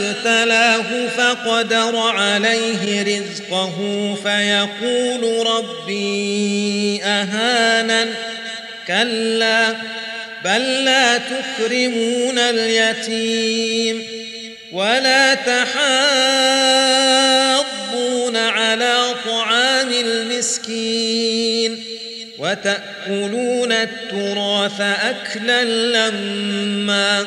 ابتلاه فقدر عليه رزقه فيقول ربي أهانن كلا بل لا تكرمون اليتيم ولا تحاضون على طعام المسكين وتأكلون التراث أكلا لما